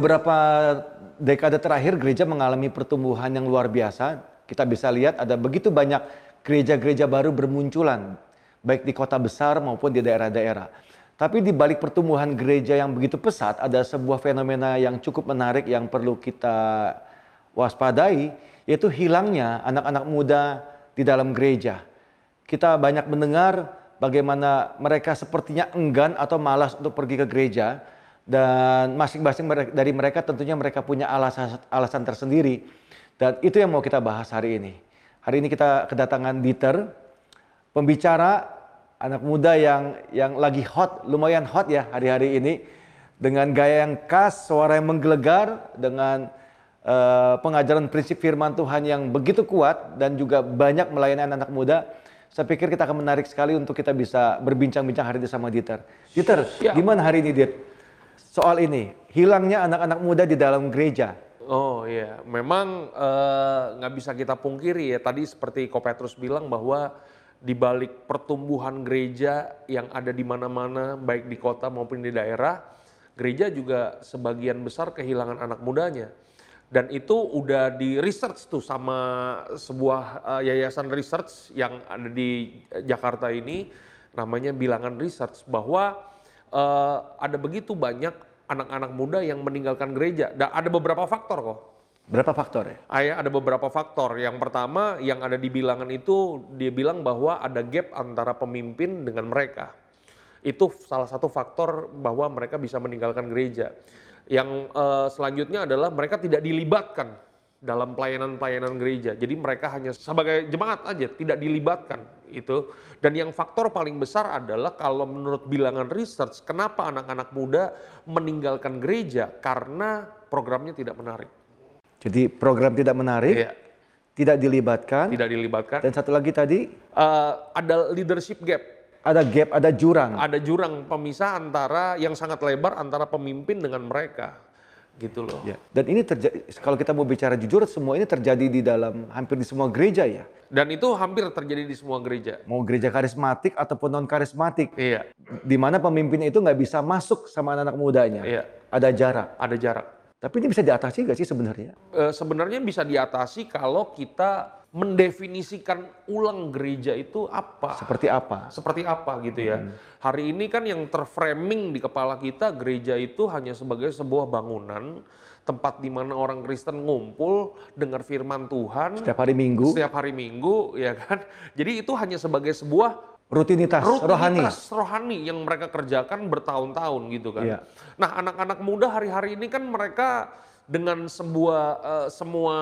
beberapa dekade terakhir gereja mengalami pertumbuhan yang luar biasa. Kita bisa lihat ada begitu banyak gereja-gereja baru bermunculan, baik di kota besar maupun di daerah-daerah. Tapi di balik pertumbuhan gereja yang begitu pesat, ada sebuah fenomena yang cukup menarik yang perlu kita waspadai, yaitu hilangnya anak-anak muda di dalam gereja. Kita banyak mendengar bagaimana mereka sepertinya enggan atau malas untuk pergi ke gereja, dan masing-masing dari mereka tentunya mereka punya alasan, alasan tersendiri. Dan itu yang mau kita bahas hari ini. Hari ini kita kedatangan Dieter, pembicara anak muda yang yang lagi hot, lumayan hot ya hari-hari ini dengan gaya yang khas, suara yang menggelegar dengan uh, pengajaran prinsip firman Tuhan yang begitu kuat dan juga banyak melayani anak-anak muda. Saya pikir kita akan menarik sekali untuk kita bisa berbincang-bincang hari ini sama Dieter. Dieter, ya. gimana hari ini Diet? Soal ini, hilangnya anak-anak muda di dalam gereja. Oh iya, memang eh, nggak uh, bisa kita pungkiri ya. Tadi seperti Ko Petrus bilang bahwa di balik pertumbuhan gereja yang ada di mana-mana, baik di kota maupun di daerah, gereja juga sebagian besar kehilangan anak mudanya. Dan itu udah di research tuh sama sebuah uh, yayasan research yang ada di Jakarta ini, namanya Bilangan Research, bahwa uh, ada begitu banyak anak-anak muda yang meninggalkan gereja. Dan ada beberapa faktor kok Berapa faktor ya? Ayah ada beberapa faktor. Yang pertama yang ada di bilangan itu dia bilang bahwa ada gap antara pemimpin dengan mereka. Itu salah satu faktor bahwa mereka bisa meninggalkan gereja. Yang uh, selanjutnya adalah mereka tidak dilibatkan dalam pelayanan-pelayanan gereja. Jadi mereka hanya sebagai jemaat aja, tidak dilibatkan itu. Dan yang faktor paling besar adalah kalau menurut bilangan research, kenapa anak-anak muda meninggalkan gereja? Karena programnya tidak menarik. Jadi program tidak menarik, iya. tidak dilibatkan. Tidak dilibatkan. Dan satu lagi tadi? Uh, ada leadership gap. Ada gap, ada jurang. Ada jurang pemisah antara yang sangat lebar antara pemimpin dengan mereka gitu loh. Ya. Dan ini terjadi kalau kita mau bicara jujur semua ini terjadi di dalam hampir di semua gereja ya. Dan itu hampir terjadi di semua gereja. Mau gereja karismatik ataupun non karismatik. Iya. Di mana pemimpinnya itu nggak bisa masuk sama anak-anak mudanya. Iya. Ada jarak. Ada jarak. Tapi ini bisa diatasi nggak sih sebenarnya? E, sebenarnya bisa diatasi kalau kita mendefinisikan ulang gereja itu apa. Seperti apa? Seperti apa gitu ya. Hmm. Hari ini kan yang terframing di kepala kita gereja itu hanya sebagai sebuah bangunan tempat di mana orang Kristen ngumpul dengar firman Tuhan setiap hari Minggu. Setiap hari Minggu ya kan. Jadi itu hanya sebagai sebuah rutinitas, rutinitas rohani. rohani yang mereka kerjakan bertahun-tahun gitu kan. Yeah. Nah, anak-anak muda hari-hari ini kan mereka dengan sebuah uh, semua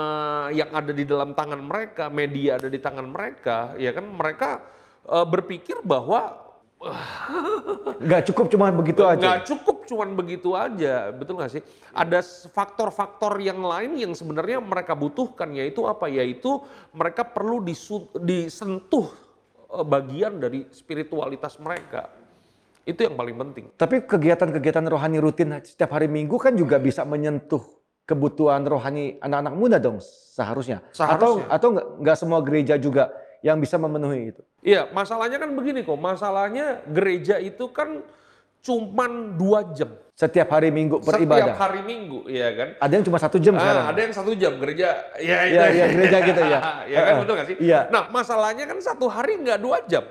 yang ada di dalam tangan mereka, media ada di tangan mereka, ya kan mereka uh, berpikir bahwa nggak cukup cuma begitu aja. Nggak cukup cuma begitu aja, betul nggak sih? Ada faktor-faktor yang lain yang sebenarnya mereka butuhkan, yaitu apa? Yaitu mereka perlu disentuh Eh, bagian dari spiritualitas mereka. Itu yang paling penting. Tapi kegiatan-kegiatan rohani rutin setiap hari Minggu kan juga bisa menyentuh kebutuhan rohani anak-anak muda dong seharusnya. seharusnya. Atau atau nggak semua gereja juga yang bisa memenuhi itu? Iya, masalahnya kan begini kok. Masalahnya gereja itu kan cuman dua jam. Setiap hari minggu beribadah. Setiap hari minggu, iya kan. Ada yang cuma satu jam ah, sekarang. Ada yang satu jam gereja. Ya, iya, iya gereja gitu ya. Iya kan betul nggak sih? Iya. Nah masalahnya kan satu hari nggak dua jam.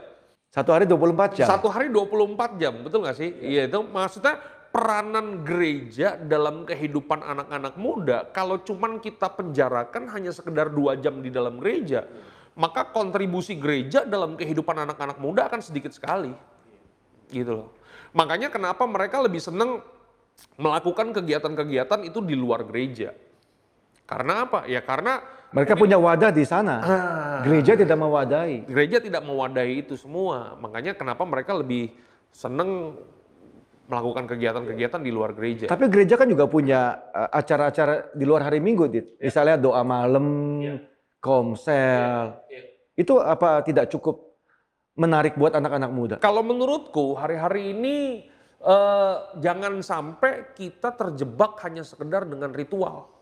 Satu hari 24 jam. Satu hari 24 jam, betul nggak sih? Iya itu maksudnya peranan gereja dalam kehidupan anak-anak muda kalau cuman kita penjarakan hanya sekedar dua jam di dalam gereja, maka kontribusi gereja dalam kehidupan anak-anak muda akan sedikit sekali. Gitu loh. Makanya kenapa mereka lebih senang melakukan kegiatan-kegiatan itu di luar gereja. Karena apa? Ya karena mereka punya wadah di sana. Ah, gereja tidak mewadahi. Gereja tidak mewadahi itu semua. Makanya kenapa mereka lebih senang melakukan kegiatan-kegiatan di luar gereja. Tapi gereja kan juga punya eh, acara-acara di luar hari Minggu, Dit. Ya. Misalnya doa malam, ya. komsel. Ya. Ya. Itu apa tidak cukup menarik buat anak-anak muda? Kalau menurutku hari-hari ini uh, jangan sampai kita terjebak hanya sekedar dengan ritual.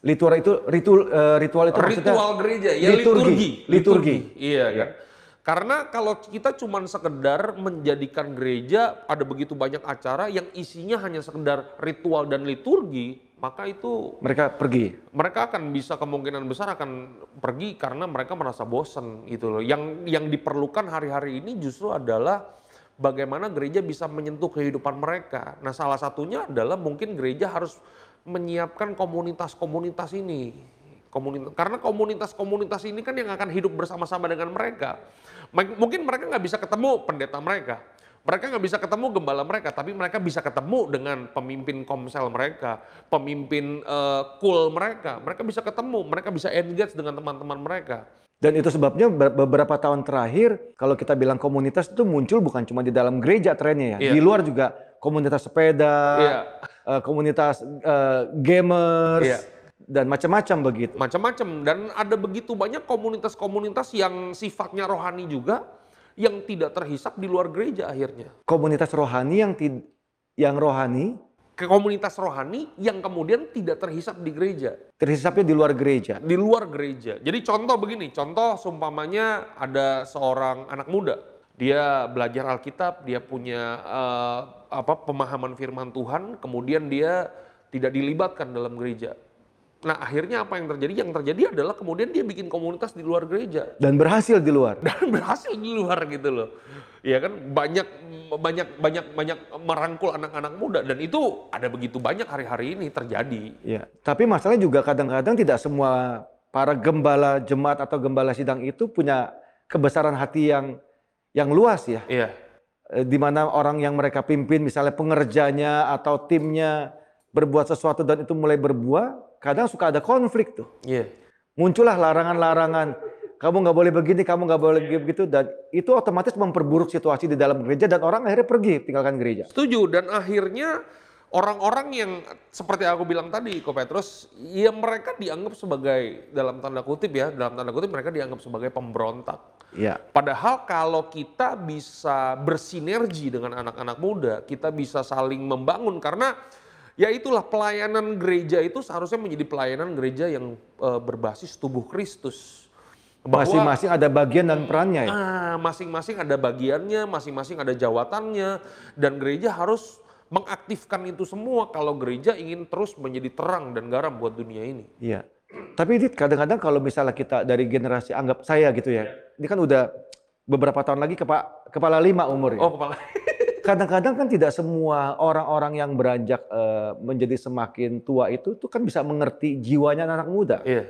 Ritual itu ritual uh, ritual itu ritual gereja ya liturgi. Liturgi. liturgi. Iya kan. Karena kalau kita cuma sekedar menjadikan gereja ada begitu banyak acara yang isinya hanya sekedar ritual dan liturgi, maka itu Mereka pergi. mereka akan bisa kemungkinan besar akan pergi karena mereka merasa bosan gitu loh. Yang yang diperlukan hari-hari ini justru adalah bagaimana gereja bisa menyentuh kehidupan mereka. Nah, salah satunya adalah mungkin gereja harus menyiapkan komunitas-komunitas ini. Komunitas, karena komunitas-komunitas ini kan yang akan hidup bersama-sama dengan mereka. Mungkin mereka nggak bisa ketemu pendeta mereka, mereka nggak bisa ketemu gembala mereka, tapi mereka bisa ketemu dengan pemimpin komsel mereka, pemimpin eh, kul mereka. Mereka bisa ketemu, mereka bisa engage dengan teman-teman mereka. Dan itu sebabnya be- beberapa tahun terakhir kalau kita bilang komunitas itu muncul bukan cuma di dalam gereja trennya ya. Iya. Di luar juga komunitas sepeda, Iya. eh, komunitas eh, gamers Iya. Dan macam-macam begitu. Macam-macam dan ada begitu banyak komunitas-komunitas yang sifatnya rohani juga yang tidak terhisap di luar gereja akhirnya. Komunitas rohani yang tid- yang rohani Ke komunitas rohani yang kemudian tidak terhisap di gereja. terhisapnya di luar gereja. di luar gereja. Jadi contoh begini, contoh seumpamanya ada seorang anak muda, dia belajar Alkitab, dia punya eh, apa pemahaman firman Tuhan, kemudian dia tidak dilibatkan dalam gereja. Nah akhirnya apa yang terjadi? Yang terjadi adalah kemudian dia bikin komunitas di luar gereja Dan berhasil di luar. dan berhasil di luar gitu loh. Ya kan banyak banyak banyak banyak merangkul anak-anak muda dan itu ada begitu banyak hari-hari ini terjadi. Ya, tapi masalahnya juga kadang-kadang tidak semua para gembala jemaat atau gembala sidang itu punya kebesaran hati yang yang luas ya. Iya. Eh, Di mana orang yang mereka pimpin misalnya pengerjanya atau timnya berbuat sesuatu dan itu mulai berbuah, kadang suka ada konflik tuh. Iya. Muncullah larangan-larangan. Kamu nggak boleh begini, kamu nggak boleh begitu dan itu otomatis memperburuk situasi di dalam gereja dan orang akhirnya pergi tinggalkan gereja. Setuju dan akhirnya orang-orang yang seperti aku bilang tadi Ko Petrus, ya mereka dianggap sebagai dalam tanda kutip ya, dalam tanda kutip mereka dianggap sebagai pemberontak. Ya, Padahal kalau kita bisa bersinergi dengan anak-anak muda, kita bisa saling membangun karena ya itulah pelayanan gereja itu seharusnya menjadi pelayanan gereja yang eh, berbasis tubuh Kristus. Masing-masing ada bagian dan perannya ya. Ah, masing-masing ada bagiannya, masing-masing ada jawatannya, dan gereja harus mengaktifkan itu semua kalau gereja ingin terus menjadi terang dan garam buat dunia ini. Iya. Tapi Dit, kadang-kadang kalau misalnya kita dari generasi anggap saya gitu ya, ini kan udah beberapa tahun lagi kepa, kepala lima umur ya. Oh kepala. Kadang-kadang kan tidak semua orang-orang yang beranjak eh, menjadi semakin tua itu tuh kan bisa mengerti jiwanya anak muda. Iya.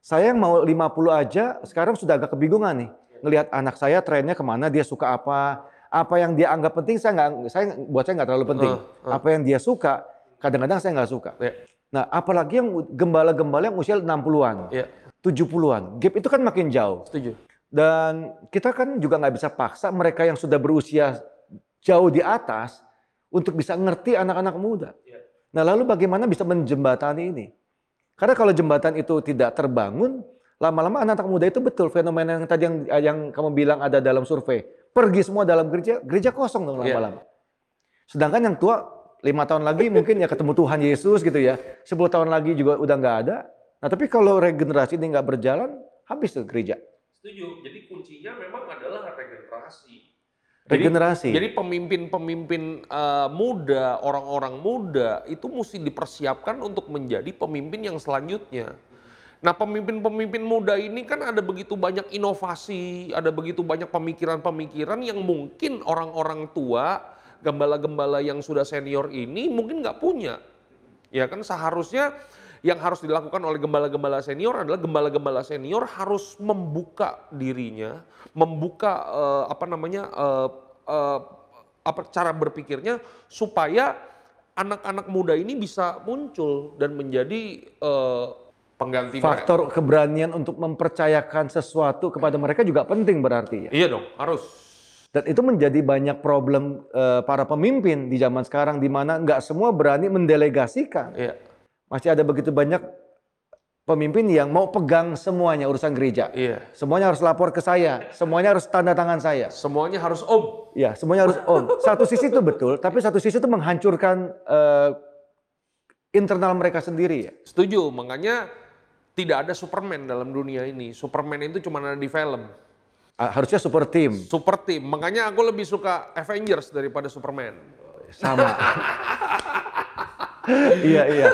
Saya yang mau 50 aja sekarang sudah agak kebingungan nih. Ngelihat anak saya trennya ke mana, dia suka apa, apa yang dia anggap penting saya nggak, saya buat saya nggak terlalu penting. Uh, uh. Apa yang dia suka, kadang-kadang saya nggak suka. Iya. Nah, apalagi yang gembala-gembala yang usia 60-an, Iya. 70-an. Gap itu kan makin jauh. Setuju. Dan kita kan juga nggak bisa paksa mereka yang sudah berusia jauh di atas untuk bisa ngerti anak-anak muda. Iya. Nah, lalu bagaimana bisa menjembatani ini? Karena kalau jembatan itu tidak terbangun, lama-lama anak-anak muda itu betul fenomena yang tadi yang, yang kamu bilang ada dalam survei. Pergi semua dalam gereja, gereja kosong dong Iya. lama-lama. Sedangkan yang tua lima tahun lagi mungkin ya ketemu Tuhan Yesus gitu ya. 10 tahun lagi juga udah nggak ada. Nah tapi kalau regenerasi ini nggak berjalan, habis tuh gereja. Setuju. Jadi kuncinya memang adalah regenerasi. Regenerasi. Jadi pemimpin-pemimpin eh, muda, orang-orang muda itu mesti dipersiapkan untuk menjadi pemimpin yang selanjutnya. Nah, pemimpin-pemimpin muda ini kan ada begitu banyak inovasi, ada begitu banyak pemikiran-pemikiran yang mungkin orang-orang tua, gembala-gembala yang sudah senior ini mungkin nggak punya. Ya kan seharusnya yang harus dilakukan oleh gembala-gembala senior adalah gembala-gembala senior harus membuka dirinya, membuka eh, apa namanya eh, eh, apa cara berpikirnya supaya anak-anak muda ini bisa muncul dan menjadi eh, pengganti mereka. Faktor keberanian untuk mempercayakan sesuatu kepada mereka juga penting berarti ya. Iya dong, harus. Dan itu menjadi banyak problem eh, para pemimpin di zaman sekarang di mana nggak semua berani mendelegasikan. Iya, Masih ada begitu banyak pemimpin yang mau pegang semuanya urusan gereja. iya. Semuanya harus lapor ke saya, semuanya harus tanda tangan saya. Semuanya harus om. Ya, semuanya harus on. Satu sisi itu betul, tapi satu sisi itu menghancurkan eh, internal mereka sendiri ya. Setuju, makanya tidak ada Superman dalam dunia ini. Superman itu cuma ada di film. Ah, harusnya super team. Super team. Makanya aku lebih suka Avengers daripada Superman. Sama. iya, iya.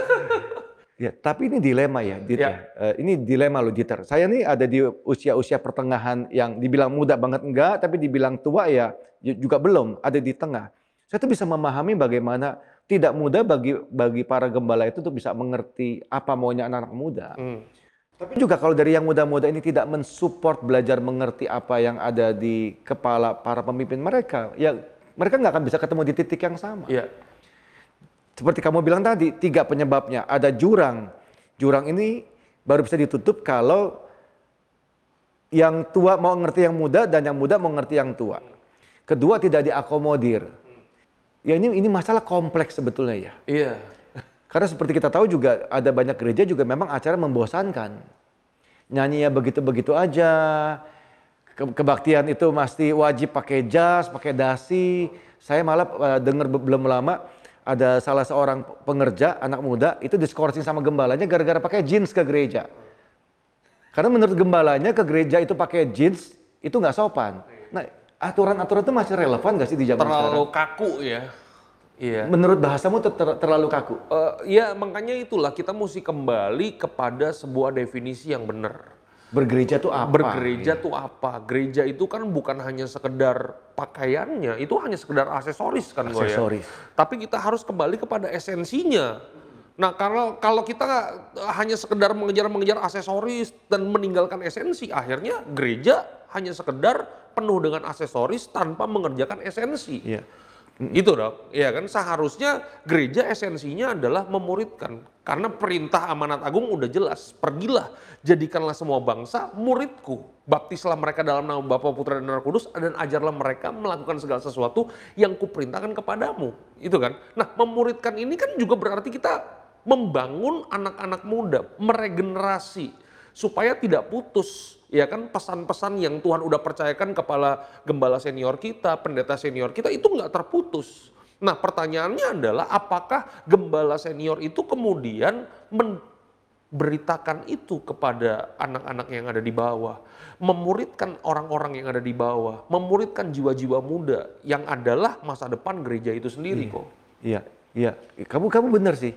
Ya, tapi ini dilema ya, Dit. Ya. ya. Eh, ini dilema loh, Dieter. Saya nih ada di usia-usia pertengahan yang dibilang muda banget enggak, tapi dibilang tua ya ju- juga belum, ada di tengah. Saya tuh bisa memahami bagaimana tidak mudah bagi bagi para gembala itu tuh bisa mengerti apa maunya anak-anak muda. Hmm. Tapi juga kalau dari yang muda-muda ini tidak mensupport belajar mengerti apa yang ada di kepala para pemimpin mereka, ya mereka nggak akan bisa ketemu di titik yang sama. Iya. Seperti kamu bilang tadi, tiga penyebabnya. Ada jurang. Jurang ini baru bisa ditutup kalau yang tua mau ngerti yang muda dan yang muda mau ngerti yang tua. Kedua tidak diakomodir. Ya ini ini masalah kompleks sebetulnya ya. Iya. Karena seperti kita tahu juga ada banyak gereja juga memang acara membosankan. Nyanyi ya begitu-begitu aja. Ke- Kebaktian itu mesti wajib pakai jas, pakai dasi. Saya malah eh, dengar be- belum lama ada salah seorang pengerja anak muda itu diskorsing sama gembalanya gara-gara pakai jeans ke gereja. Karena menurut gembalanya ke gereja itu pakai jeans itu nggak sopan. Nah aturan-aturan itu masih relevan nggak sih di zaman sekarang? Terlalu kaku ya. Iya. Menurut bahasamu ter- ter- terlalu kaku. Eh, ya makanya itulah kita mesti kembali kepada sebuah definisi yang benar. Bergereja tuh apa? Bergereja tuh apa? Gereja itu kan bukan hanya sekedar pakaiannya, itu hanya sekedar aksesoris kan Go, ya. Aksesoris. Tapi kita harus kembali kepada esensinya. Nah kalau kalau kita hanya sekedar mengejar-mengejar aksesoris dan meninggalkan esensi, akhirnya gereja hanya sekedar penuh dengan aksesoris tanpa mengerjakan esensi. Itu dong, ya kan seharusnya gereja esensinya adalah memuridkan. Karena perintah amanat agung udah jelas, pergilah, jadikanlah semua bangsa muridku. Baptislah mereka dalam nama Bapa, Putra, dan Roh Kudus, dan ajarlah mereka melakukan segala sesuatu yang kuperintahkan kepadamu. Itu kan. Nah memuridkan ini kan juga berarti kita membangun anak-anak muda, meregenerasi supaya tidak putus ya kan pesan-pesan yang Tuhan udah percayakan kepala gembala senior kita, pendeta senior kita itu nggak terputus. Nah pertanyaannya adalah apakah gembala senior itu kemudian memberitakan itu kepada anak-anak yang ada di bawah, memuridkan orang-orang yang ada di bawah, memuridkan jiwa-jiwa muda yang adalah masa depan gereja itu sendiri kok. Iya, iya. Kamu kamu benar sih.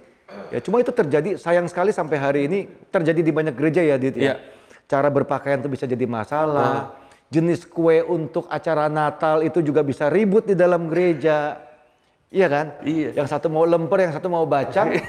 Ya cuma itu terjadi sayang sekali sampai hari ini terjadi di banyak gereja ya, Dit. Iya. Ya. Cara berpakaian itu bisa jadi masalah. Jenis kue untuk acara Natal itu juga bisa ribut di dalam gereja. Iya kan? Iya. Yang satu mau lemper, yang satu mau bacang.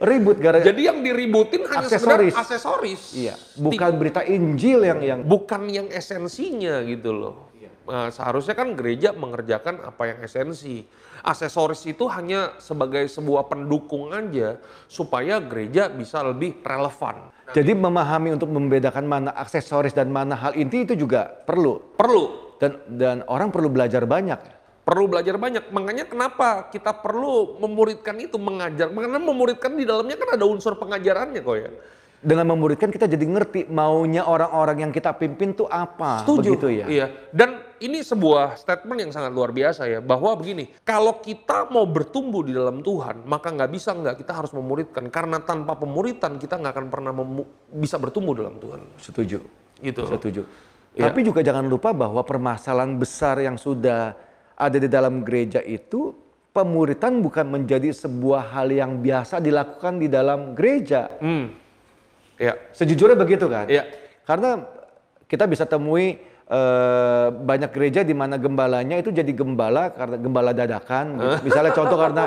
ribut gara Jadi yang diributin hanya Aksesoris. aksesoris. Iya, bukan berita Injil yang yang bukan yang esensinya gitu loh. Nah, seharusnya kan gereja mengerjakan apa yang esensi. Aksesoris itu hanya sebagai sebuah pendukung aja supaya gereja bisa lebih relevan. jadi memahami untuk membedakan mana aksesoris dan mana hal inti itu juga perlu. Perlu, Dan dan orang perlu belajar banyak. perlu belajar banyak. Makanya kenapa kita perlu memuridkan itu, mengajar. Karena memuridkan di dalamnya kan ada unsur pengajarannya kok ya. Dengan memuridkan kita jadi ngerti maunya orang-orang yang kita pimpin tuh apa. Setuju. Begitu ya. Iya. Dan ini sebuah statement yang sangat luar biasa ya. Bahwa begini, kalau kita mau bertumbuh di dalam Tuhan, maka nggak bisa nggak kita harus memuridkan. Karena tanpa pemuritan kita nggak akan pernah bisa bertumbuh dalam Tuhan. Setuju. Gitu. Setuju. Iya. Tapi juga jangan lupa bahwa permasalahan besar yang sudah ada di dalam gereja itu pemuritan bukan menjadi sebuah hal yang biasa dilakukan di dalam gereja. Hmm. Ya. Sejujurnya begitu kan? Iya. Karena kita bisa temui eh, banyak gereja di mana gembalanya itu jadi gembala karena gembala dadakan. gitu. Misalnya contoh karena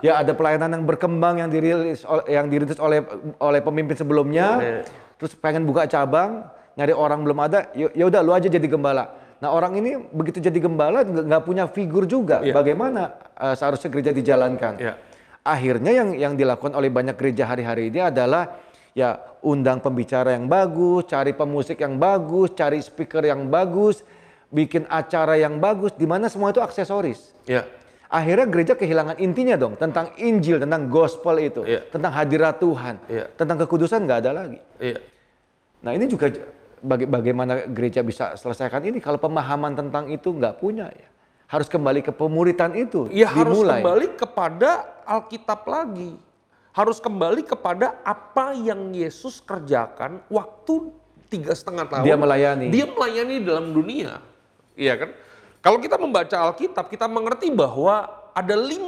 ya ada pelayanan yang berkembang yang dirilis yang dirintis oleh oleh pemimpin sebelumnya, Iya. terus pengen buka cabang, nyari orang belum ada, ya ya udah lu aja jadi gembala. Nah orang ini begitu jadi gembala nggak punya figur juga. Iya. Bagaimana eh, seharusnya gereja dijalankan? Iya. Akhirnya yang yang dilakukan oleh banyak gereja hari-hari ini adalah ya undang pembicara yang bagus, cari pemusik yang bagus, cari speaker yang bagus, bikin acara yang bagus, di mana semua itu aksesoris. Ya. Akhirnya gereja kehilangan intinya dong tentang Injil, tentang gospel itu, Iya. tentang hadirat Tuhan, Iya. tentang kekudusan nggak ada lagi. Iya. Nah ini juga baga- bagaimana gereja bisa selesaikan ini kalau pemahaman tentang itu nggak punya ya. Harus kembali ke pemuritan itu, Ya harus kembali kepada Alkitab lagi. Harus kembali kepada apa yang Yesus kerjakan waktu tiga setengah tahun. Dia melayani. Dia melayani dalam dunia. Iya kan? Kalau kita membaca Alkitab, kita mengerti bahwa ada 5.000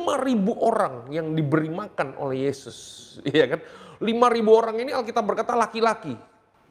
orang yang diberi makan oleh Yesus. Iya kan? 5.000 orang ini Alkitab berkata laki-laki.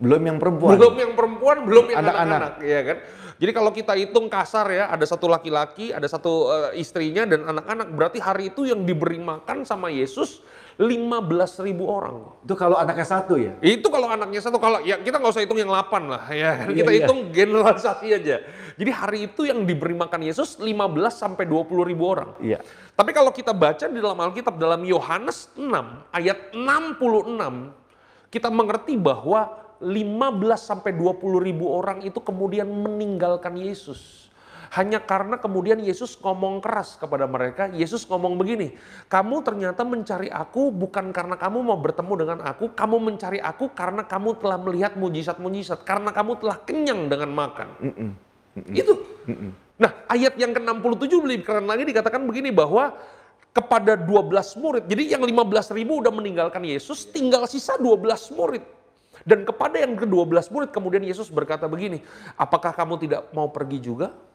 Belum yang perempuan. Belum yang perempuan, belum yang Anak-anak. anak-anak, ya kan? Jadi kalau kita hitung kasar ya, ada satu laki-laki, ada satu eh, istrinya dan anak-anak, berarti hari itu yang diberi makan sama Yesus 15.000 orang. Itu kalau anaknya satu ya. Itu kalau anaknya satu, kalau ya kita nggak usah hitung yang 8 lah, ya? Iya, kita iya. hitung generalisasi aja. Jadi hari itu yang diberi makan Yesus 15 sampai 20 ribu orang. Iya. Tapi kalau kita baca di dalam Alkitab dalam Yohanes 6 ayat 66 kita mengerti bahwa 15 sampai 20 ribu orang itu kemudian meninggalkan Yesus. Hanya karena kemudian Yesus ngomong keras kepada mereka, Yesus ngomong begini, kamu ternyata mencari aku bukan karena kamu mau bertemu dengan aku, kamu mencari aku karena kamu telah melihat mujizat-mujizat, karena kamu telah kenyang dengan makan. Itu. Nah ayat yang ke-67 lebih keren lagi dikatakan begini bahwa kepada 12 murid, jadi yang 15 ribu udah meninggalkan Yesus, tinggal sisa 12 murid. Dan kepada yang ke-12 murid kemudian Yesus berkata begini, apakah kamu tidak mau pergi juga?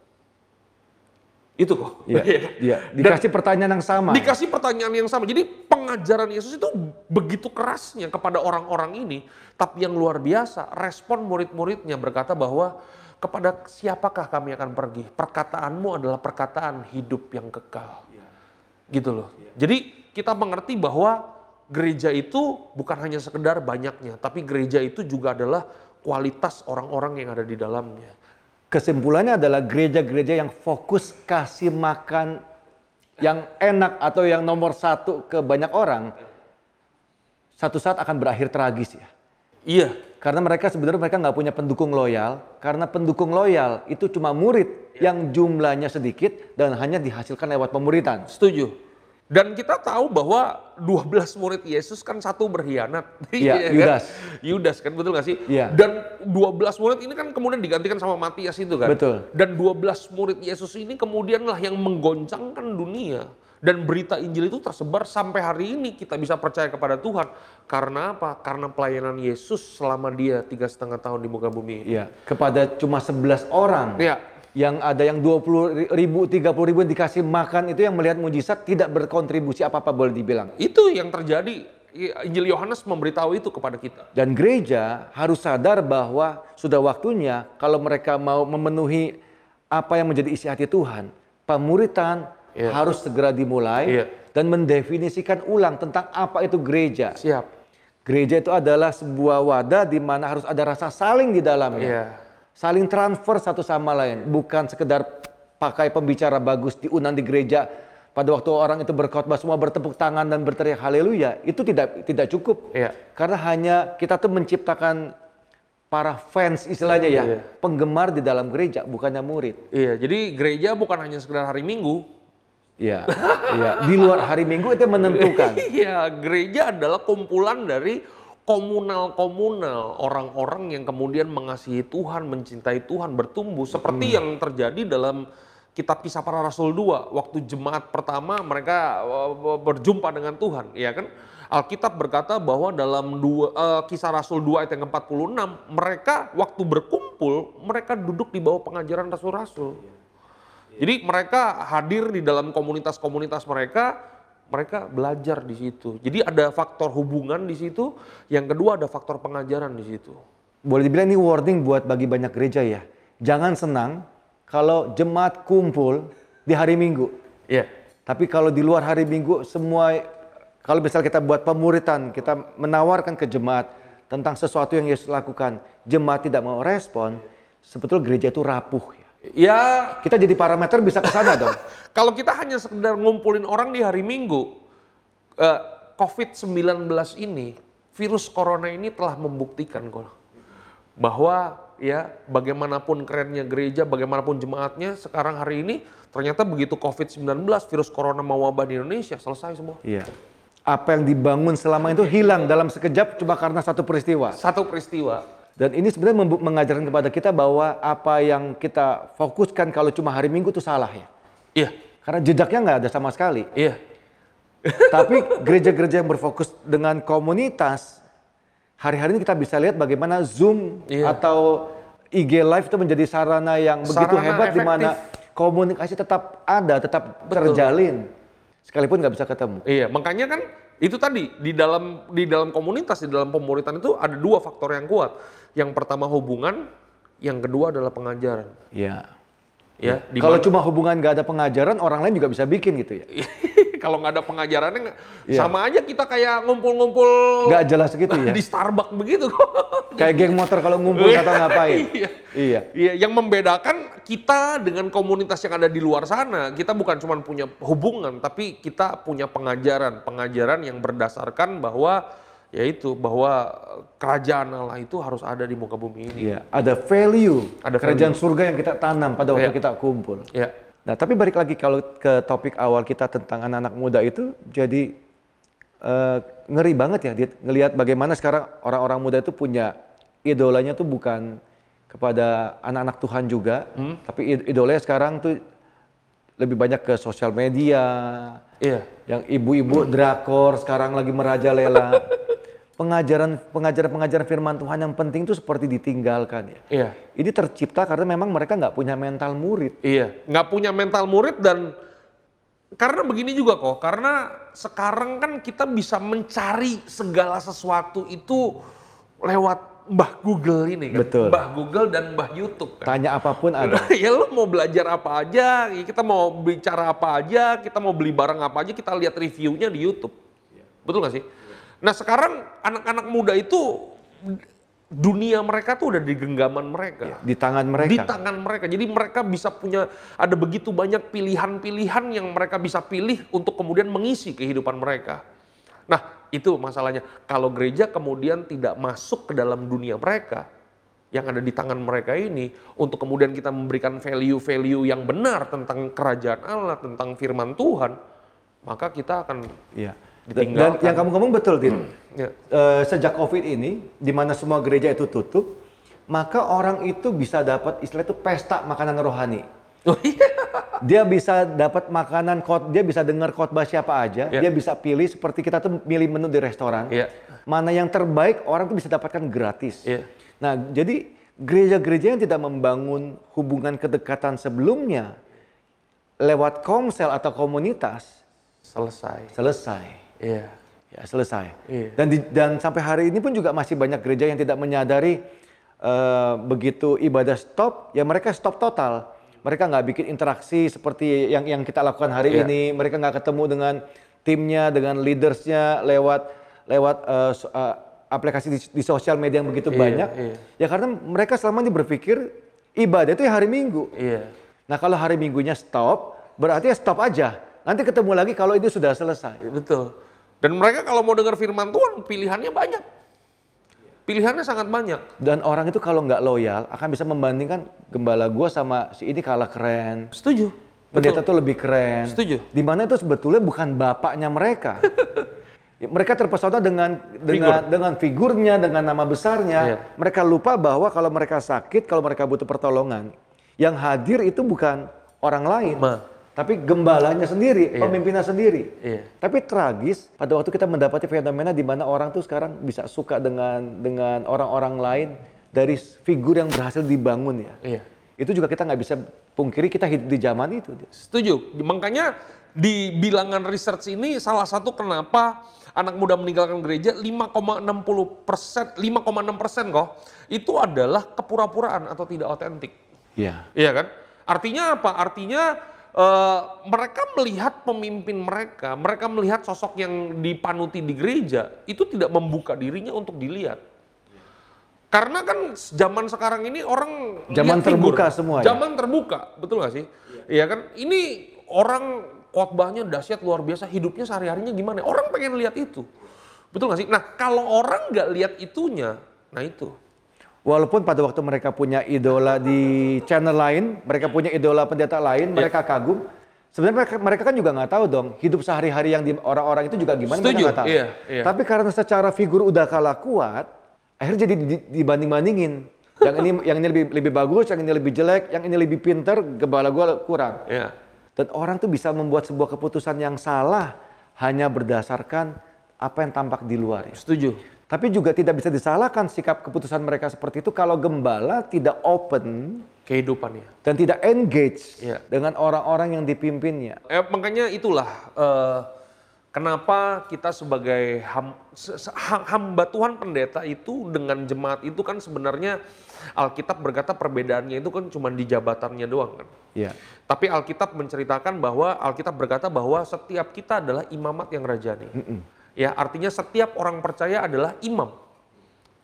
Itu kok. Iya. Iya. Dikasih pertanyaan yang sama. Dikasih pertanyaan yang sama. Jadi pengajaran Yesus itu begitu kerasnya kepada orang-orang ini. Tapi yang luar biasa, respon murid-muridnya berkata bahwa kepada siapakah kami akan pergi? Perkataanmu adalah perkataan hidup yang kekal. Gitu loh. Jadi kita mengerti bahwa gereja itu bukan hanya sekedar banyaknya. Tapi gereja itu juga adalah kualitas orang-orang yang ada di dalamnya. Kesimpulannya adalah gereja-gereja yang fokus kasih makan yang enak atau yang nomor satu ke banyak orang, satu saat akan berakhir tragis ya. Iya, Karena mereka sebenarnya mereka nggak punya pendukung loyal, karena pendukung loyal itu cuma murid yang jumlahnya sedikit dan hanya dihasilkan lewat pemuritan. Setuju. Dan kita tahu bahwa 12 murid Yesus kan satu berkhianat. Iya, kan? Yudas. Yudas kan betul gak sih? Iya. Dan 12 murid ini kan kemudian digantikan sama Matias itu kan. Betul. Dan 12 murid Yesus ini kemudianlah yang menggoncangkan dunia. Dan berita Injil itu tersebar sampai hari ini kita bisa percaya kepada Tuhan. Karena apa? Karena pelayanan Yesus selama dia tiga setengah tahun di muka bumi. Iya, kepada cuma 11 orang. Iya. Yang ada yang 20 ribu, 30 ribu yang dikasih makan itu yang melihat mujizat tidak berkontribusi apa-apa boleh dibilang. Itu yang terjadi. Injil Yohanes memberitahu itu kepada kita. Dan gereja harus sadar bahwa sudah waktunya kalau mereka mau memenuhi apa yang menjadi isi hati Tuhan, pemuritan Iya. harus segera dimulai Iya. dan mendefinisikan ulang tentang apa itu gereja. Siap. Gereja itu adalah sebuah wadah di mana harus ada rasa saling di dalamnya. Iya. Saling transfer satu sama lain, bukan sekedar pakai pembicara bagus diundang di gereja pada waktu orang itu berkhotbah semua bertepuk tangan dan berteriak haleluya, itu tidak tidak cukup. Iya. Karena hanya kita tuh menciptakan para fans istilahnya ya, Iya. penggemar di dalam gereja, bukannya murid. Iya, jadi gereja bukan hanya sekedar hari Minggu. Iya, iya. Di luar hari Minggu itu menentukan. Iya, gereja adalah kumpulan dari komunal-komunal orang-orang yang kemudian mengasihi Tuhan, mencintai Tuhan, bertumbuh seperti yang terjadi dalam kitab Kisah Para Rasul 2 waktu jemaat pertama mereka uh, berjumpa dengan Tuhan, ya kan? Alkitab berkata bahwa dalam dua, uh, Kisah Rasul 2 ayat yang ke-46 mereka waktu berkumpul mereka duduk di bawah pengajaran rasul-rasul. Jadi mereka hadir di dalam komunitas-komunitas mereka, mereka belajar di situ. Jadi ada faktor hubungan di situ, yang kedua ada faktor pengajaran di situ. Boleh dibilang ini warning buat bagi banyak gereja ya. Jangan senang kalau jemaat kumpul di hari Minggu. Iya. Tapi kalau di luar hari Minggu semua kalau misal kita buat pemuritan, kita menawarkan ke jemaat tentang sesuatu yang Yesus lakukan, jemaat tidak mau respon, sebetulnya gereja itu rapuh. Ya, Kita jadi parameter bisa ke sana dong. kalau kita hanya sekedar ngumpulin orang di hari Minggu, eh, COVID-19 ini, virus corona ini telah membuktikan kok bahwa ya bagaimanapun kerennya gereja, bagaimanapun jemaatnya sekarang hari ini ternyata begitu COVID-19 virus corona mewabah di Indonesia selesai semua. Iya. Apa yang dibangun selama itu hilang dalam sekejap cuma karena satu peristiwa. Satu peristiwa. Dan ini sebenarnya mengajarkan kepada kita bahwa apa yang kita fokuskan kalau cuma hari Minggu itu salah ya. Iya, Karena jejaknya nggak ada sama sekali. iya. Tapi gereja-gereja yang berfokus dengan komunitas hari-hari ini kita bisa lihat bagaimana Zoom Iya. atau IG Live itu menjadi sarana yang begitu Sarana hebat di mana komunikasi tetap ada, tetap terjalin. Sekalipun nggak bisa ketemu. Iya, makanya kan itu tadi di dalam di dalam komunitas di dalam pemuritan itu ada dua faktor yang kuat. Yang pertama hubungan, yang kedua adalah pengajaran. Iya. Ya, di Kalau cuma hubungan nggak ada pengajaran, orang lain juga bisa bikin gitu ya. kalau nggak ada pengajarannya Iya. sama aja kita kayak ngumpul-ngumpul Nggak jelas gitu ya. di Starbucks begitu. Kayak geng motor kalau ngumpul kata ngapain. Iya. Iya. Iya, yang membedakan kita dengan komunitas yang ada di luar sana, kita bukan cuma punya hubungan, tapi kita punya pengajaran, pengajaran yang berdasarkan bahwa yaitu bahwa kerajaan Allah itu harus ada di muka bumi ini. Iya, ada value, Ada kerajaan surga yang kita tanam pada waktu Iya. kita kumpul. Ya, Nah, tapi balik lagi kalau ke topik awal kita tentang anak-anak muda itu, jadi eh, ngeri banget ya, Dit, ngelihat bagaimana sekarang orang-orang muda itu punya idolanya tuh bukan kepada anak-anak Tuhan juga, tapi id- idolanya sekarang tuh lebih banyak ke sosial media, iya, yang ibu-ibu drakor sekarang lagi merajalela. Pengajaran pengajaran pengajaran firman Tuhan yang penting itu seperti ditinggalkan ya. iya, Ini tercipta karena memang mereka nggak punya mental murid. iya. Nggak punya mental murid dan karena begini juga kok, karena sekarang kan kita bisa mencari segala sesuatu itu lewat Mbah Google ini kan. Betul. Mbah Google dan Mbah YouTube kan. Tanya apa pun ada. ya lo mau belajar apa aja, ya kita mau bicara apa aja, kita mau beli barang apa aja, kita lihat reviewnya di YouTube. Betul gak sih? Nah sekarang anak-anak muda itu dunia mereka tuh udah di genggaman mereka. Di tangan Di mereka. tangan mereka. Jadi mereka bisa punya, ada begitu banyak pilihan-pilihan yang mereka bisa pilih untuk kemudian mengisi kehidupan mereka. Nah itu masalahnya. Kalau gereja kemudian tidak masuk ke dalam dunia mereka, yang ada di tangan mereka ini, untuk kemudian kita memberikan value-value yang benar tentang kerajaan Allah, tentang firman Tuhan, maka kita akan Iya. Dan, dan Ditinggalkan. yang kamu ngomong betul, Tin. ya, Eh, sejak COVID ini, di mana semua gereja itu tutup, maka orang itu bisa dapat istilah itu pesta makanan rohani. Oh iya. Dia bisa dapat makanan, khot- dia bisa dengar khotbah siapa aja, Iya. dia bisa pilih seperti kita tuh milih menu di restoran. Iya. Mana yang terbaik orang tuh bisa dapatkan gratis. Iya. Nah, jadi gereja-gereja yang tidak membangun hubungan kedekatan sebelumnya lewat komsel atau komunitas selesai. selesai. Iya. Ya, selesai. Iya. Dan di- dan sampai hari ini pun juga masih banyak gereja yang tidak menyadari eh, begitu ibadah stop, ya mereka stop total. Mereka nggak bikin interaksi seperti yang yang kita lakukan hari Iya. ini. Mereka nggak ketemu dengan timnya, dengan leadersnya lewat lewat so- eh, aplikasi di, di sosial media yang begitu Iya, banyak. iya. Ya karena mereka selama ini berpikir ibadah itu ya hari Minggu. Iya. Nah kalau hari Minggunya stop, berarti ya stop aja. Nanti ketemu lagi kalau itu sudah selesai. Ya, Betul. Dan mereka kalau mau dengar firman Tuhan, pilihannya banyak. Pilihannya sangat banyak. Dan orang itu kalau nggak loyal akan bisa membandingkan gembala gua sama si ini kalah keren. Setuju. Pendeta tuh lebih keren. Setuju. Di mana itu sebetulnya bukan bapaknya mereka. Ya, mereka terpesona dengan dengan dengan figurnya, dengan nama besarnya. Iya. Mereka lupa bahwa kalau mereka sakit, kalau mereka butuh pertolongan, yang hadir itu bukan orang lain, Ma. Tapi gembalanya sendiri, Iya. pemimpinnya sendiri. Iya. Tapi tragis pada waktu kita mendapati fenomena di mana orang tuh sekarang bisa suka dengan dengan orang-orang lain dari figur yang berhasil dibangun ya. Iya. Itu juga kita nggak bisa pungkiri kita hidup di zaman itu. Setuju. Makanya di bilangan research ini salah satu kenapa anak muda meninggalkan gereja 5,60 persen, 5,6 persen kok, itu adalah kepura-puraan atau tidak otentik. Iya. Iya kan? Artinya apa? Artinya eh, mereka melihat pemimpin mereka, mereka melihat sosok yang dipanuti di gereja itu tidak membuka dirinya untuk dilihat. Karena kan zaman sekarang ini orang Zaman lihat figur. terbuka semua ya? Zaman terbuka, betul gak sih? Iya kan? Ini orang khotbahnya dahsyat luar biasa, hidupnya sehari-harinya gimana? Orang pengen lihat itu. Betul gak sih? Nah, kalau orang nggak lihat itunya, nah itu. Walaupun pada waktu mereka punya idola di channel lain, mereka punya idola pendeta lain, mereka kagum. Sebenarnya mereka, mereka kan juga nggak tahu dong hidup sehari-hari yang di orang-orang itu juga gimana Setuju, mereka nggak tahu. iya, iya. Tapi karena secara figur udah kalah kuat, akhirnya jadi di- dibanding-bandingin. Yang ini yang ini lebih lebih bagus, yang ini lebih jelek, yang ini lebih pinter, gembala gua kurang. Ya. Dan orang tuh bisa membuat sebuah keputusan yang salah hanya berdasarkan apa yang tampak di luar. ya. Setuju. Tapi juga tidak bisa disalahkan sikap keputusan mereka seperti itu kalau gembala tidak open Kehidupannya. dan tidak engage Iya. dengan orang-orang yang dipimpinnya. Eh, makanya itulah eh, kenapa kita sebagai ham- hamba Tuhan pendeta itu dengan jemaat itu kan sebenarnya Alkitab berkata perbedaannya itu kan cuma di jabatannya doang kan. Iya. Tapi Alkitab menceritakan bahwa Alkitab berkata bahwa setiap kita adalah imamat yang rajani. Ya, artinya setiap orang percaya adalah imam.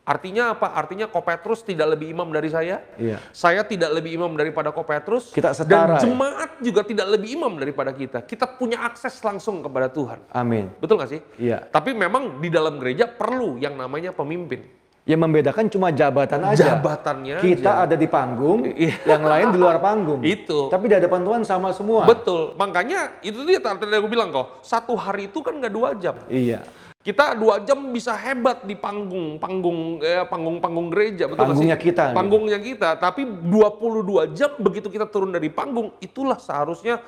Artinya apa? Artinya Kopetrus tidak lebih imam dari saya. Iya. Saya tidak lebih imam daripada Kopetrus. Kita setara, ya. Dan jemaat juga tidak lebih imam daripada kita. Kita punya akses langsung kepada Tuhan. Amin. Betul nggak sih? Iya. Tapi memang di dalam gereja perlu yang namanya pemimpin. Yang membedakan cuma jabatan aja. Jabatannya Kita aja. ada di panggung, Iya. yang lain di luar panggung. Itu. Tapi di hadapan Tuhan sama semua. Betul. Makanya itu dia tadi aku bilang kok. Satu hari itu kan nggak dua jam. Iya. Kita dua jam bisa hebat di panggung, panggung, eh, panggung-panggung gereja, betul Panggungnya sih? kita, nih. Panggungnya kita. Tapi 22 jam begitu kita turun dari panggung, itulah seharusnya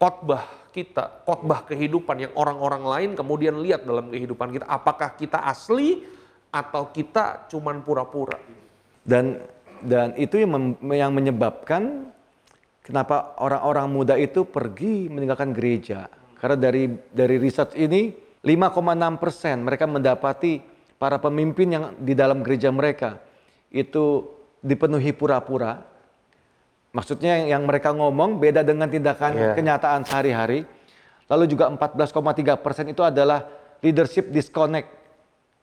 khotbah kita, khotbah kehidupan yang orang-orang lain kemudian lihat dalam kehidupan kita. Apakah kita asli atau kita cuman pura-pura? Dan dan itu yang mem- yang menyebabkan kenapa orang-orang muda itu pergi meninggalkan gereja. Karena dari dari riset ini 5,6 persen mereka mendapati para pemimpin yang di dalam gereja mereka itu dipenuhi pura-pura. Maksudnya yang, yang mereka ngomong beda dengan tindakan Iya. kenyataan sehari-hari. Lalu juga 14,3 persen itu adalah leadership disconnect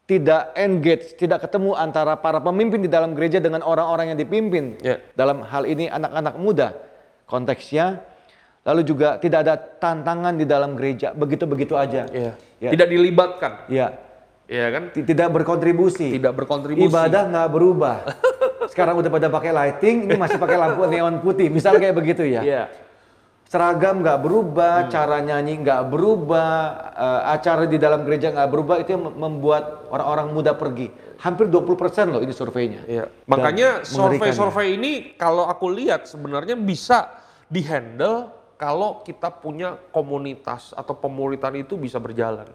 tidak engage, tidak ketemu antara para pemimpin di dalam gereja dengan orang-orang yang dipimpin. Ya. Dalam hal ini anak-anak muda konteksnya. Lalu juga tidak ada tantangan di dalam gereja, begitu-begitu aja. Ya. Ya. Tidak dilibatkan, Ya, ya kan? Tidak berkontribusi. Tidak berkontribusi. Ibadah nggak berubah. Sekarang udah pada pakai lighting, ini masih pakai lampu neon putih. Misal kayak begitu ya. Iya. Seragam nggak Hmm. berubah, cara nyanyi nggak berubah, eh, acara di dalam gereja nggak berubah, itu yang mem- membuat orang-orang muda pergi. Hampir 20% loh ini surveinya. Iya. Makanya ya. survei-survei ini kalau aku lihat sebenarnya bisa dihandle kalau kita punya komunitas atau pemuritan itu bisa berjalan.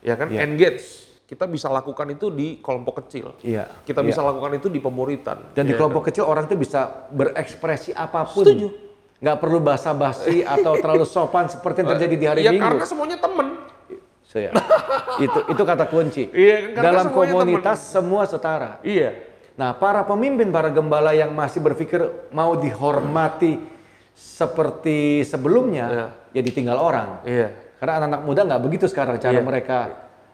Ya kan? Iya. Engage. Kita bisa lakukan itu di kelompok kecil. Iya. Kita iya. bisa lakukan itu di pemuritan. Dan di Ya kelompok kecil orang tuh bisa berekspresi apa pun. Setuju. Nggak perlu basa-basi atau terlalu sopan seperti yang terjadi di hari ya Minggu. karena semuanya temen. Saya- itu itu kata kunci. Iya, karena Dalam komunitas semua setara. Iya. Nah, para pemimpin, para gembala yang masih berpikir mau dihormati seperti sebelumnya, Iya. ya ditinggal orang. Iya. Karena anak-anak muda nggak begitu sekarang cara Iya. mereka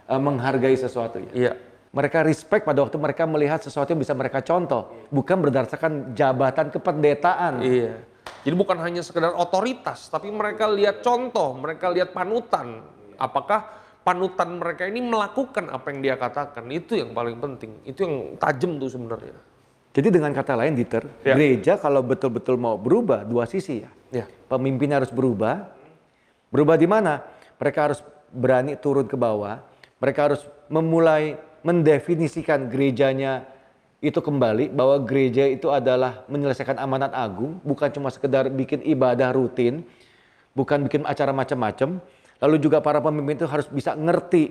eh, menghargai sesuatu. Ya. Iya. Mereka respect pada waktu mereka melihat sesuatu yang bisa mereka contoh, bukan berdasarkan jabatan kependetaan. Iya. Jadi bukan hanya sekedar otoritas, tapi mereka lihat contoh, mereka lihat panutan. Apakah panutan mereka ini melakukan apa yang dia katakan? Itu yang paling penting. Itu yang tajam tuh sebenarnya. Jadi dengan kata lain, Dieter, Ya. gereja kalau betul-betul mau berubah dua sisi ya. Ya. Pemimpinnya harus berubah. Berubah di mana? Mereka harus berani turun ke bawah. Mereka harus memulai mendefinisikan gerejanya itu kembali bahwa gereja itu adalah menyelesaikan amanat agung, bukan cuma sekedar bikin ibadah rutin, bukan bikin acara macam-macam. Lalu juga para pemimpin itu harus bisa ngerti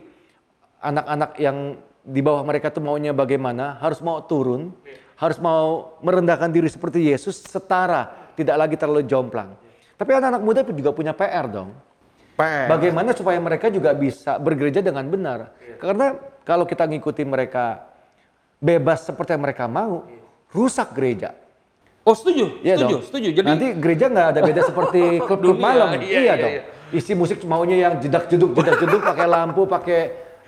anak-anak yang di bawah mereka tuh maunya bagaimana, harus mau turun, harus mau merendahkan diri seperti Yesus setara, tidak lagi terlalu jomplang. Tapi anak-anak muda juga punya PR dong. PR. Bagaimana supaya mereka juga bisa bergereja dengan benar? Karena kalau kita ngikuti mereka bebas seperti yang mereka mau, rusak gereja. Oh setuju, Iya setuju, dong. setuju. Jadi nanti gereja nggak ada beda seperti klub-klub malam. iya, Iya, iya, dong. iya. Isi musik maunya yang jedak jeduk jedak jeduk pakai lampu, pakai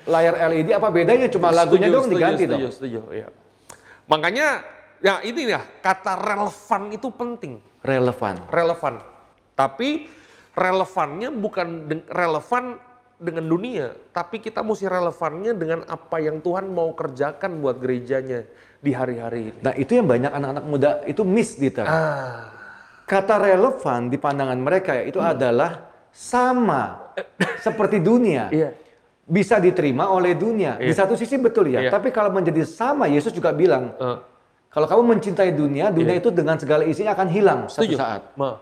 layar LED apa bedanya cuma lagunya Setuju, dong setuju, diganti setuju, dong. Setuju, iya. Makanya ya ini ya kata relevan itu penting. Relevan. Relevan. Tapi relevannya bukan relevan dengan dunia, tapi kita mesti relevannya dengan apa yang Tuhan mau kerjakan buat gerejanya di hari-hari ini. Nah itu yang banyak anak-anak muda itu miss Dieter. Ah, Kata relevan di pandangan mereka ya, itu adalah sama seperti dunia. iya. Bisa diterima oleh dunia. Di Iya. satu sisi betul ya. Iya. Tapi kalau menjadi sama, Yesus juga bilang, Eh, kalau kamu mencintai dunia, dunia itu dengan segala isinya akan hilang satu setuju. saat. Ma,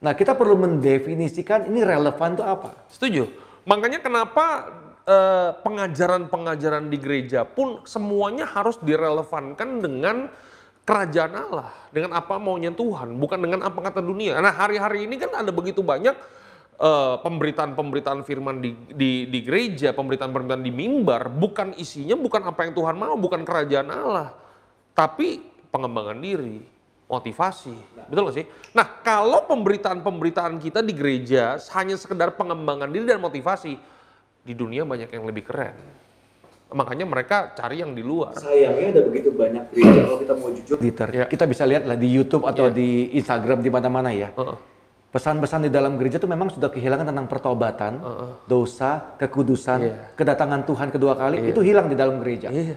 Nah kita perlu mendefinisikan ini relevan itu apa. setuju. Makanya kenapa eh, pengajaran-pengajaran di gereja pun semuanya harus direlevankan dengan kerajaan Allah, dengan apa maunya Tuhan, bukan dengan apa kata dunia. Nah hari-hari ini kan ada begitu banyak eh, pemberitaan-pemberitaan firman di, di, di gereja, pemberitaan-pemberitaan di mimbar, bukan isinya, bukan apa yang Tuhan mau, bukan kerajaan Allah, tapi pengembangan diri, motivasi, betul gak sih? Nah kalau pemberitaan-pemberitaan kita di gereja hanya sekedar pengembangan diri dan motivasi, di dunia banyak yang lebih keren. Makanya mereka cari yang di luar. Sayangnya ada begitu banyak gereja kalau kita mau jujur, Dieter, Ya. kita bisa lihat lah di YouTube atau di Instagram di mana-mana ya. Heeh. Pesan-pesan di dalam gereja itu memang sudah kehilangan tentang pertobatan, dosa, kekudusan, Iya. kedatangan Tuhan kedua kali itu hilang di dalam gereja. Iya.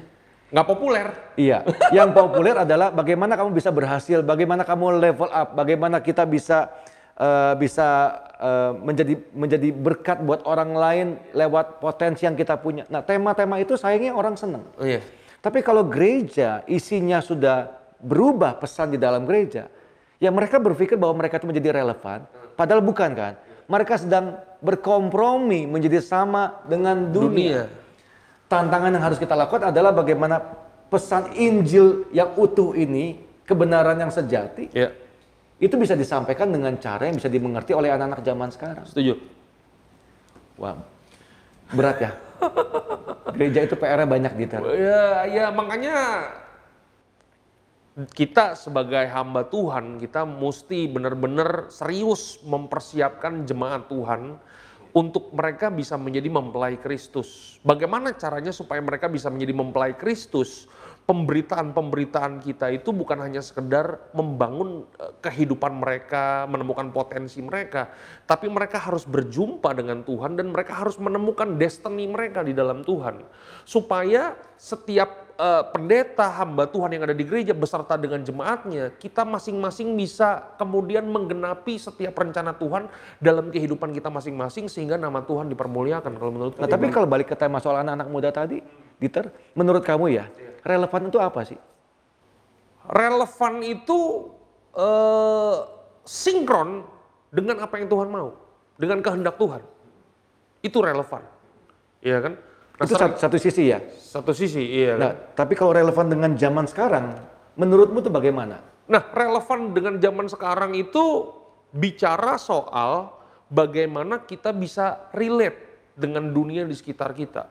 Nggak populer. Iya, yang populer adalah bagaimana kamu bisa berhasil, bagaimana kamu level up, bagaimana kita bisa eh, bisa eh, menjadi menjadi berkat buat orang lain lewat potensi yang kita punya. Nah, tema-tema itu sayangnya orang seneng. Oh, iya. Tapi kalau gereja isinya sudah berubah pesan di dalam gereja, ya mereka berpikir bahwa mereka itu menjadi relevan, padahal bukan kan? Mereka sedang berkompromi menjadi sama dengan dunia. Dunia. Tantangan yang harus kita lakukan adalah bagaimana pesan Injil yang utuh ini, kebenaran yang sejati, Ya, itu bisa disampaikan dengan cara yang bisa dimengerti oleh anak-anak zaman sekarang. setuju. Wah, berat ya. Gereja itu PR-nya banyak Dieter. Ya, ya makanya kita sebagai hamba Tuhan, kita mesti benar-benar serius mempersiapkan jemaat Tuhan untuk mereka bisa menjadi mempelai Kristus. Bagaimana caranya supaya mereka bisa menjadi mempelai Kristus? Pemberitaan-pemberitaan kita itu bukan hanya sekedar membangun eh, kehidupan mereka, menemukan potensi mereka, tapi mereka harus berjumpa dengan Tuhan dan mereka harus menemukan destiny mereka di dalam Tuhan. Supaya setiap eh, pendeta hamba Tuhan yang ada di gereja beserta dengan jemaatnya, kita masing-masing bisa kemudian menggenapi setiap rencana Tuhan dalam kehidupan kita masing-masing sehingga nama Tuhan dipermuliakan kalau menurut Nah, tapi kalau balik ke tema soal anak-anak muda tadi, Dieter, menurut kamu ya, relevan itu apa sih? relevan itu eh, sinkron dengan apa yang Tuhan mau, dengan kehendak Tuhan. Itu relevan. Iya kan? Nah, itu satu, satu sisi ya. satu sisi, iya? Nah, tapi kalau relevan dengan zaman sekarang, menurutmu itu bagaimana? Nah, relevan dengan zaman sekarang itu bicara soal bagaimana kita bisa relate dengan dunia di sekitar kita.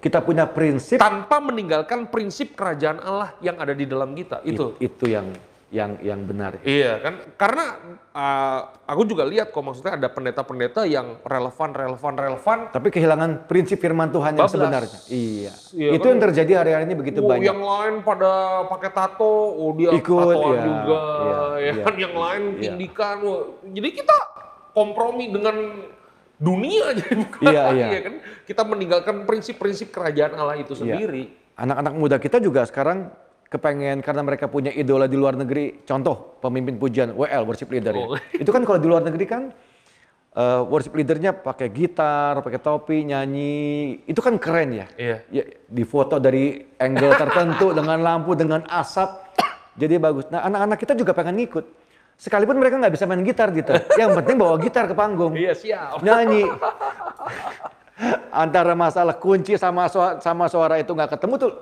Kita punya prinsip Tanpa meninggalkan prinsip kerajaan Allah yang ada di dalam kita. Itu, itu yang yang yang benar. Iya kan, karena uh, aku juga lihat kok maksudnya ada pendeta-pendeta yang relevan, relevan, relevan. Tapi kehilangan prinsip firman Tuhan yang sebenarnya. Iya. Iya itu kan? yang terjadi hari-hari ini begitu Oh, banyak. yang lain pada pakai tato, oh dia Ikut, tatoan iya, juga, iya, ya iya. kan yang lain Iya. tindikan. Wah, Jadi kita kompromi dengan dunia jadi bukan Iya, iya. ya kan? Kita meninggalkan prinsip-prinsip kerajaan Allah itu Iya. sendiri. Anak-anak muda kita juga sekarang kepengen karena mereka punya idola di luar negeri. Contoh pemimpin pujian WL worship leader ya. Oh. Itu kan kalau di luar negeri kan eh, worship leadernya pakai gitar, pakai topi, nyanyi. Itu kan keren ya. Iya. Ya, di foto dari angle tertentu dengan lampu, dengan asap. Jadi bagus. Nah anak-anak kita juga pengen ngikut. Sekalipun mereka nggak bisa main gitar gitu. Yang penting bawa gitar ke panggung. Iya siap. Nyanyi. Antara masalah kunci sama suara, sama suara itu nggak ketemu tuh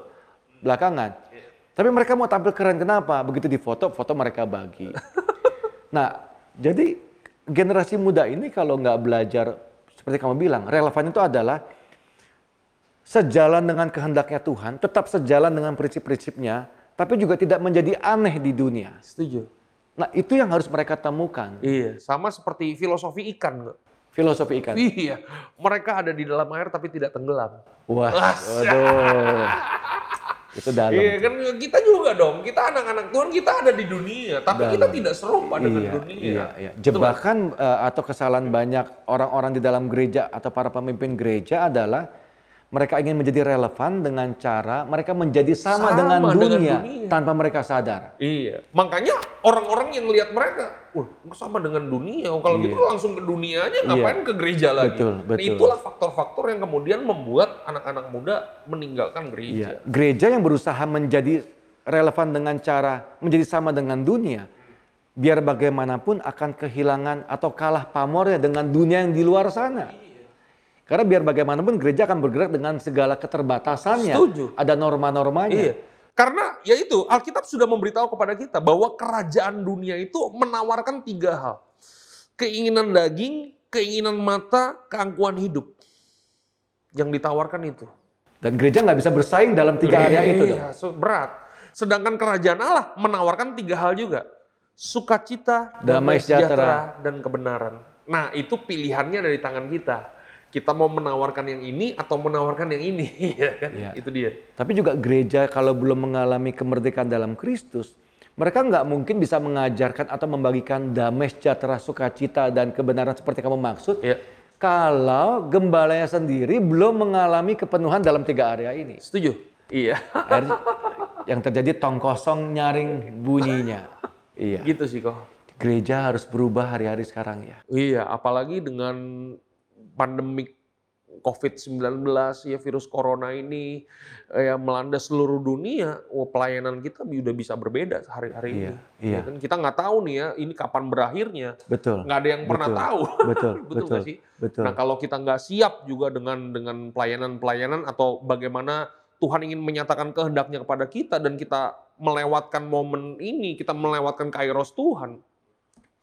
belakangan. Tapi mereka mau tampil keren kenapa? Begitu di foto, mereka bagi. Nah, jadi generasi muda ini kalau nggak belajar seperti kamu bilang, relevan itu adalah sejalan dengan kehendaknya Tuhan, tetap sejalan dengan prinsip-prinsipnya, tapi juga tidak menjadi aneh di dunia. Setuju. Nah, itu yang harus mereka temukan. Iya, sama seperti filosofi ikan. Filosofi ikan. Iya, mereka ada di dalam air tapi tidak tenggelam. Wah, waduh. Itu dalam. Iya kan kita juga dong, kita anak-anak Tuhan kita ada di dunia, tapi Dalam. kita tidak serupa dengan Iya, dunia. iya, iya. Jebakan eh, atau kesalahan banyak orang-orang di dalam gereja atau para pemimpin gereja adalah mereka ingin menjadi relevan dengan cara mereka menjadi sama, Sama dengan, dengan dunia, dunia. tanpa mereka sadar. Iya, makanya orang-orang yang lihat mereka, wah sama dengan dunia. Oh, Kalau gitu langsung ke dunia aja, ngapain ke gereja lagi? Betul, Nah, betul. itulah faktor-faktor yang kemudian membuat anak-anak muda meninggalkan gereja. Iya. Gereja yang berusaha menjadi relevan dengan cara menjadi sama dengan dunia, biar bagaimanapun akan kehilangan atau kalah pamornya dengan dunia yang di luar sana. Karena biar bagaimanapun gereja akan bergerak dengan segala keterbatasannya. Setuju. Ada norma-normanya. Iya. Karena ya itu Alkitab sudah memberitahu kepada kita bahwa kerajaan dunia itu menawarkan tiga hal. Keinginan daging, keinginan mata, keangkuhan hidup. Yang ditawarkan itu. Dan gereja nggak bisa bersaing dalam tiga area itu. dong. Iya, so- berat. Sedangkan kerajaan Allah menawarkan tiga hal juga. Sukacita, Damai sejahtera. dan kebenaran. Nah itu pilihannya dari tangan kita. Kita mau menawarkan yang ini atau menawarkan yang ini. ya kan? Iya. Itu dia. Tapi juga gereja kalau belum mengalami kemerdekaan dalam Kristus, mereka nggak mungkin bisa mengajarkan atau membagikan damai sejahtera, sukacita, dan kebenaran seperti kamu maksud. Ya. Kalau gembalanya sendiri belum mengalami kepenuhan dalam tiga area ini. Setuju? Iya. Yang terjadi tong kosong nyaring bunyinya. Iya. gitu sih kok. Gereja harus berubah hari-hari sekarang ya. Iya, apalagi dengan pandemik COVID-19 ya virus corona ini ya melanda seluruh dunia, wah, pelayanan kita udah bisa berbeda hari-hari Iya, ini. iya. Ya kan? Kita nggak tahu nih ya ini kapan berakhirnya. Betul. Nggak ada yang pernah Betul. tahu. Betul, Betul betul, sih? betul. Nah kalau kita nggak siap juga dengan dengan pelayanan-pelayanan atau bagaimana Tuhan ingin menyatakan kehendaknya kepada kita dan kita melewatkan momen ini, kita melewatkan kairos Tuhan,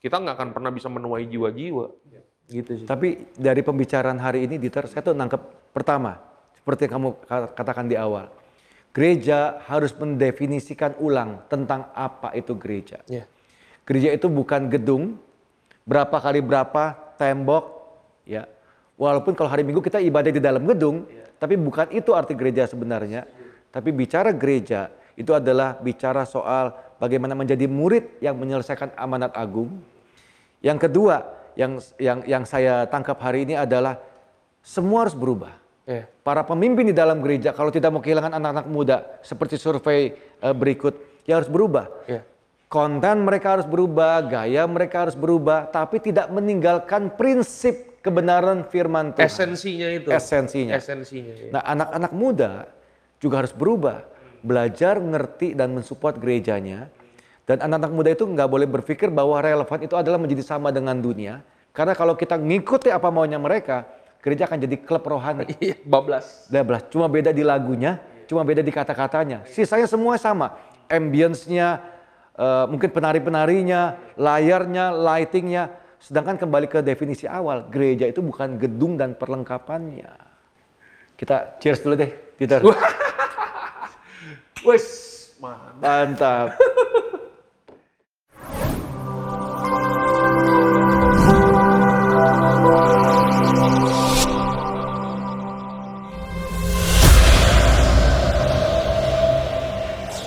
kita nggak akan pernah bisa menuai jiwa-jiwa. Gitu sih. Tapi dari pembicaraan hari ini, Dieter, saya tuh nangkep pertama, seperti yang kamu katakan di awal. Gereja harus mendefinisikan ulang tentang apa itu gereja. Ya. Gereja itu bukan gedung, berapa kali berapa, tembok, ya. Walaupun kalau hari Minggu kita ibadah di dalam gedung, tapi bukan itu arti gereja sebenarnya. Tapi bicara gereja itu adalah bicara soal bagaimana menjadi murid yang menyelesaikan amanat agung. Yang kedua, yang yang yang saya tangkap hari ini adalah semua harus berubah. Ya. Para pemimpin di dalam gereja kalau tidak mau kehilangan anak-anak muda seperti survei eh, berikut, ya harus berubah. Ya. Konten mereka harus berubah, gaya mereka harus berubah, tapi tidak meninggalkan prinsip kebenaran firman Tuhan. Esensinya itu. Esensinya. Esensinya. ya. Nah, anak-anak muda juga harus berubah, belajar, ngerti dan mensupport gerejanya. Dan anak-anak muda itu nggak boleh berpikir bahwa relevan itu adalah menjadi sama dengan dunia. Karena kalau kita ngikuti apa maunya mereka, gereja akan jadi klub rohani. Iya, bablas. Dablas, cuma beda di lagunya, cuma beda di kata-katanya. Sisanya semua sama. Ambience-nya, eh, mungkin penari-penarinya, layarnya, lightingnya. Sedangkan kembali ke definisi awal, gereja itu bukan gedung dan perlengkapannya. Kita cheers dulu deh, Peter. Wes. Mantap.